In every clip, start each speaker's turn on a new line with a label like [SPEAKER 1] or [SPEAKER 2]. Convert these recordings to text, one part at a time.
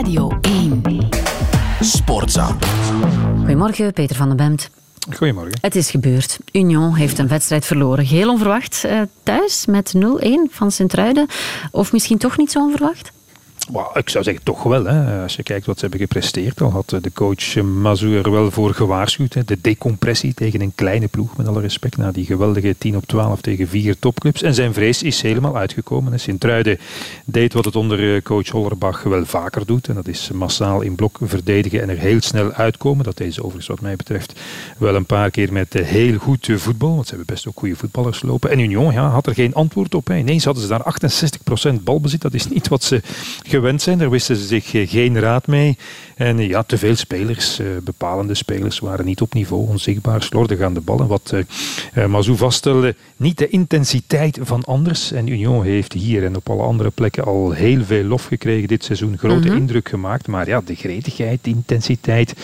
[SPEAKER 1] Radio 1.
[SPEAKER 2] Sportza.
[SPEAKER 3] Goedemorgen, Peter van den Bemt.
[SPEAKER 4] Goedemorgen.
[SPEAKER 3] Het is gebeurd. Union heeft een wedstrijd verloren. Geheel onverwacht uh, thuis met 0-1 van Sint-Truiden. Of misschien toch niet zo onverwacht?
[SPEAKER 4] Ik zou zeggen toch wel. Hè. Als je kijkt wat ze hebben gepresteerd, al had de coach Mazou er wel voor gewaarschuwd. Hè. De decompressie tegen een kleine ploeg, met alle respect, na die geweldige 10 op 12 tegen vier topclubs. En zijn vrees is helemaal uitgekomen. Sint-Truiden deed wat het onder eh, coach Hollerbach wel vaker doet. En dat is massaal in blok verdedigen en er heel snel uitkomen. Dat deze overigens wat mij betreft wel een paar keer met eh, heel goed eh, voetbal. Want ze hebben best ook goede voetballers lopen. En Union ja, had er geen antwoord op. Hè. Ineens hadden ze daar 68% balbezit. Dat is niet wat ze zijn. Daar wisten ze zich eh, geen raad mee. En eh, ja, te veel spelers, eh, bepalende spelers, waren niet op niveau, onzichtbaar, slordig aan de bal. En wat uh, Mazou vaststelde, niet de intensiteit van anders. En Union heeft hier en op alle andere plekken al heel veel lof gekregen dit seizoen. Grote mhm. indruk gemaakt. Maar ja, de gretigheid, de intensiteit,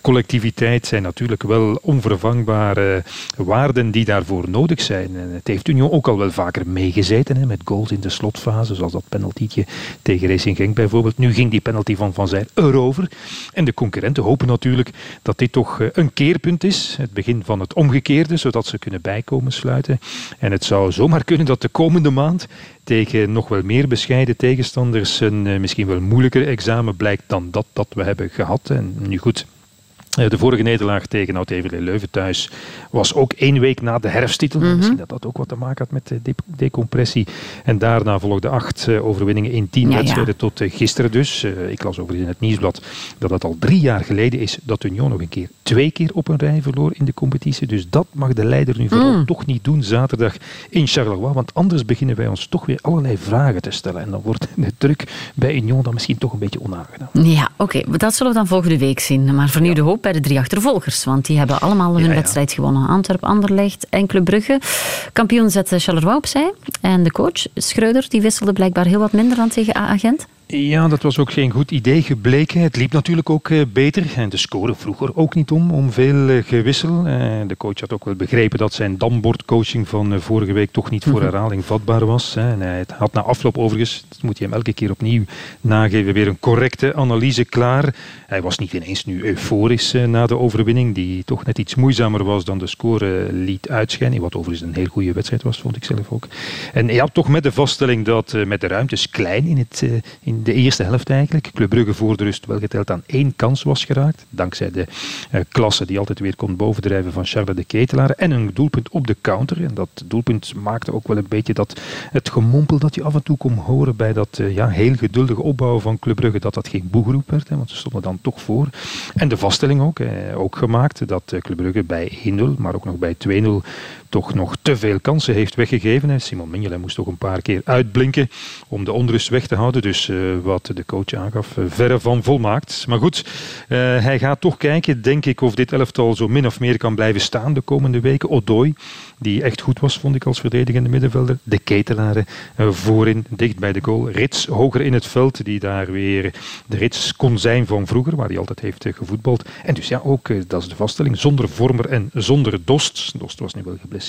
[SPEAKER 4] collectiviteit zijn natuurlijk wel onvervangbare waarden die daarvoor nodig zijn. En het heeft Union ook al wel vaker meegezeten hè, met goals in de slotfase, zoals dat penaltietje tegen Racing Genk bijvoorbeeld. Nu ging die penalty van Van Zijl erover. En de concurrenten hopen natuurlijk dat dit toch eh, een keerpunt is. Het begin van het omgekeerde, zodat ze kunnen bijkomen sluiten. En het zou zomaar kunnen dat de komende maand tegen nog wel meer bescheiden tegenstanders een eh, misschien wel moeilijker examen blijkt dan dat dat we hebben gehad. En nu goed, de vorige nederlaag tegen Oud-Everlee Leuven thuis was ook één week na de herfsttitel. Mhm. Misschien dat dat ook wat te maken had met de decompressie. En daarna volgden acht eh, overwinningen in tien wedstrijden tot eh, gisteren dus. Ik las over in het nieuwsblad dat het al drie jaar geleden is dat Union nog een keer twee keer op een rij verloor in de competitie. Dus dat mag de leider nu vooral mm. toch niet doen zaterdag in Charleroi. Want anders beginnen wij ons toch weer allerlei vragen te stellen. En dan wordt de druk bij Union dan misschien toch een beetje onaangenaam.
[SPEAKER 3] Ja, oké. Dat zullen we dan volgende week zien. Maar voor nu de hoop bij de drie achtervolgers. Want die hebben allemaal hun wedstrijd gewonnen. Antwerp, Anderlecht en Club Brugge. Kampioen zette Charleroi opzij. En de coach, Schreuder, die wisselde blijkbaar heel wat minder dan tegen A-agent.
[SPEAKER 4] Ja, dat was ook geen goed idee gebleken. Het liep natuurlijk ook eh, beter. En de score vroeger ook niet om, om veel eh, gewissel. Eh, de coach had ook wel begrepen dat zijn dambordcoaching van vorige week toch niet voor mhm. herhaling vatbaar was. En hij had na afloop overigens, dat moet je hem elke keer opnieuw nageven, weer een correcte analyse klaar. Hij was niet ineens nu euforisch na de overwinning, die toch net iets moeizamer was dan de score liet uitschijnen. Wat overigens een heel goede wedstrijd was, vond ik zelf ook. En hij had toch met de vaststelling dat met de ruimtes klein in het... In de eerste helft eigenlijk. Club Brugge voor de rust wel geteld aan één kans was geraakt. Dankzij de uh, klasse die altijd weer kon bovendrijven van Charles de Ketelaar. En een doelpunt op de counter. En dat doelpunt maakte ook wel een beetje dat het gemompel dat je af en toe kon horen bij dat uh, ja, heel geduldige opbouwen van Club Brugge. Dat dat geen boegeroep werd. Hè, want ze stonden dan toch voor. En de vaststelling ook, ook gemaakt dat Club Brugge bij 1-0, maar ook nog bij 2-0 toch nog te veel kansen heeft weggegeven. Simon Mignolet moest toch een paar keer uitblinken om de onrust weg te houden. Dus uh, wat de coach aangaf, uh, verre van volmaakt. Maar goed, uh, hij gaat toch kijken, denk ik, of dit elftal zo min of meer kan blijven staan de komende weken. Odoi, die echt goed was, vond ik, als verdedigende middenvelder. De ketelaren voorin, dicht bij de goal. Rits hoger in het veld, die daar weer de Rits kon zijn van vroeger, waar hij altijd heeft gevoetbald. En dus ja, ook, dat is de vaststelling, zonder Vormer en zonder Dost. Dost was nu wel geblesseerd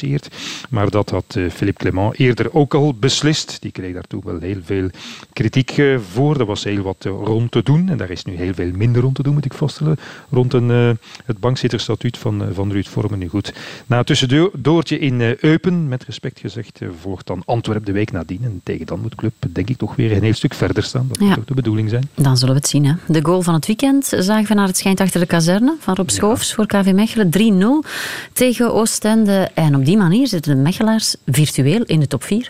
[SPEAKER 4] maar dat had uh, Philippe Clement eerder ook al beslist. Die kreeg daartoe wel heel veel kritiek uh, voor. Er was heel wat uh, rond te doen. En daar is nu heel veel minder rond te doen, moet ik vaststellen. Rond een, het bankzitterstatuut van, van Ruud Vormen. Nu goed. Na een tussendoortje in Eupen, met respect gezegd, volgt dan Antwerp de week nadien. En tegen dan moet Club, denk ik, toch weer een heel stuk verder staan. Dat moet ook de bedoeling zijn.
[SPEAKER 3] Dan zullen we het zien. Hè. De goal van het weekend zagen we naar het schijnt achter de kazerne van Rob Schoofs voor KV Mechelen. 3-0 tegen Oostende. En op die manier zitten de Mechelaars virtueel in de top 4.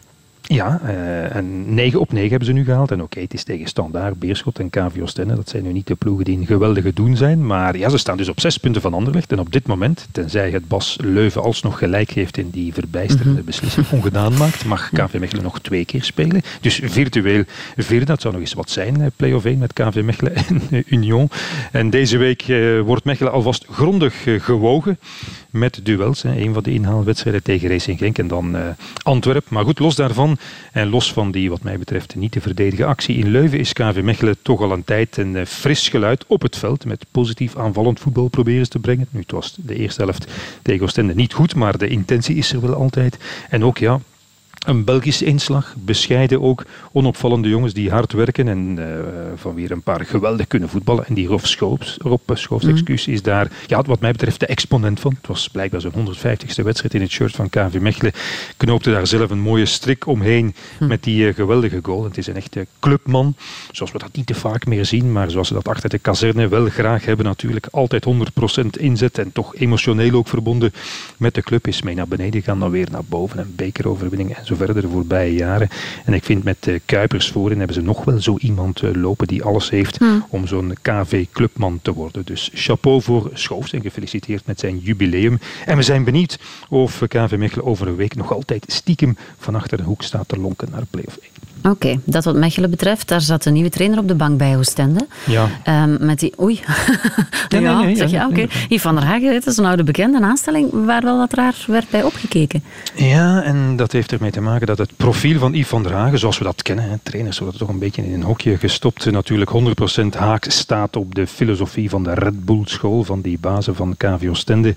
[SPEAKER 4] Ja, uh, en 9 op 9 hebben ze nu gehaald. En oké, het is tegen Standaard, Beerschot en KV Oostende. Dat zijn nu niet de ploegen die een geweldige doen zijn. Maar ja, ze staan dus op zes punten van Anderlecht. En op dit moment, tenzij het Bas Leuven alsnog gelijk heeft in die verbijsterende mhm. beslissing ongedaan maakt, mag KV Mechelen nog twee keer spelen. Dus virtueel vierde, dat zou nog eens wat zijn, eh, play-off 1 met KV Mechelen en uh, Union. En deze week wordt Mechelen alvast grondig gewogen met duels. Hè. Een van de inhaalwedstrijden tegen Racing Genk en dan uh, Antwerp. Maar goed, los daarvan en los van die wat mij betreft niet te verdedigen actie in Leuven is KV Mechelen toch al een tijd een uh, fris geluid op het veld met positief aanvallend voetbal proberen te brengen. Nu, het was de eerste helft tegen Oostende niet goed, maar de intentie is er wel altijd. En ook ja, een Belgische inslag, bescheiden ook, onopvallende jongens die hard werken en uh, van weer een paar geweldig kunnen voetballen. En die Rob Schoops, Rob Schoops mm. excuus, is daar, ja, wat mij betreft, de exponent van. Het was blijkbaar zijn 150ste wedstrijd in het shirt van KV Mechelen. Knoopte daar zelf een mooie strik omheen hm. met die uh, geweldige goal. Het is een echte clubman, zoals we dat niet te vaak meer zien, maar zoals ze dat achter de kazerne wel graag hebben natuurlijk. Altijd 100% inzet en toch emotioneel ook verbonden met de club. Is mee naar beneden gaan, dan weer naar boven. Een bekeroverwinning en zo verder de voorbije jaren. En ik vind met uh, Kuipers voorin hebben ze nog wel zo iemand uh, lopen die alles heeft hm. om zo'n KV-clubman te worden. Dus chapeau voor Schoofs en gefeliciteerd met zijn jubileum. En we zijn benieuwd of KV Mechelen over een week nog altijd stiekem van achter de hoek staat te lonken naar play-off 1.
[SPEAKER 3] Oké, dat wat Mechelen betreft, daar zat een nieuwe trainer op de bank bij Oostende.
[SPEAKER 4] Ja.
[SPEAKER 3] Um, met die, oei. ja, nee, nee, zeg, ja, oké. Okay. van der Hagen, het is een oude bekende aanstelling waar wel wat raar werd bij opgekeken.
[SPEAKER 4] Ja, en dat heeft ermee te maken dat het profiel van Yves van der Hagen, zoals we dat kennen, hè, trainers worden toch een beetje in een hokje gestopt, natuurlijk 100% haak staat op de filosofie van de Red Bull school, van die bazen van KV Oostende.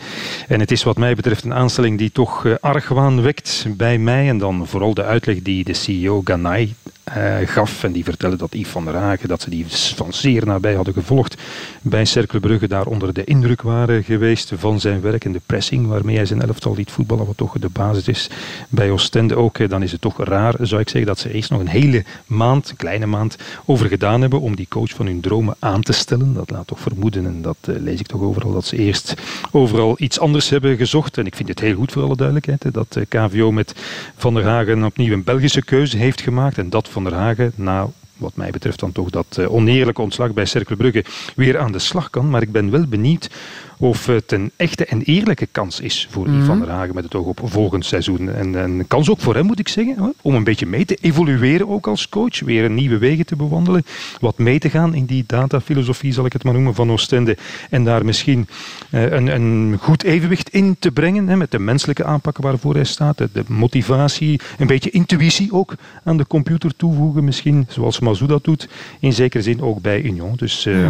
[SPEAKER 4] En het is wat mij betreft een aanstelling die toch uh, argwaan wekt bij mij en dan vooral de uitleg die de CEO Ganai uh, gaf. En die vertelde dat Yves van der Hagen, dat ze die van zeer nabij hadden gevolgd bij Cercle daar onder de indruk waren geweest van zijn werk en de pressing waarmee hij zijn elftal liet voetballen, wat toch de basis is bij Oostende ook. Eh, dan is het toch raar, zou ik zeggen, dat ze eerst nog een hele maand, een kleine maand, over gedaan hebben om die coach van hun dromen aan te stellen. Dat laat toch vermoeden, en dat uh, lees ik toch overal, dat ze eerst overal iets anders hebben gezocht. En ik vind het heel goed voor alle duidelijkheid, hè, dat KVO met Van der Hagen opnieuw een Belgische keuze heeft gemaakt en dat van der Hagen na wat mij betreft dan toch dat uh, oneerlijke ontslag bij Cercle Brugge weer aan de slag kan. Maar ik ben wel benieuwd of het een echte en eerlijke kans is voor mm Van der Hagen met het oog op volgend seizoen. En een kans ook voor hem, moet ik zeggen, om een beetje mee te evolueren ook als coach. Weer nieuwe wegen te bewandelen. Wat mee te gaan in die datafilosofie, zal ik het maar noemen, van Oostende. En daar misschien uh, een, een, goed evenwicht in te brengen. Hè, met de menselijke aanpak waarvoor hij staat. De, motivatie, een beetje intuïtie ook aan de computer toevoegen. Misschien, zoals Mazou dat doet. In zekere zin ook bij Union. Dus... Uh,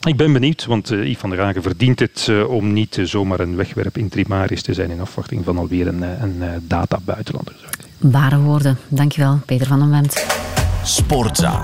[SPEAKER 4] ik ben benieuwd, want uh, Yves van der Hagen verdient het uh, om niet uh, zomaar een wegwerp in Trimaris te zijn in afwachting van alweer een, een data-buitenlander.
[SPEAKER 3] Ware woorden. Dankjewel, Peter van den Wendt.
[SPEAKER 2] Sportza.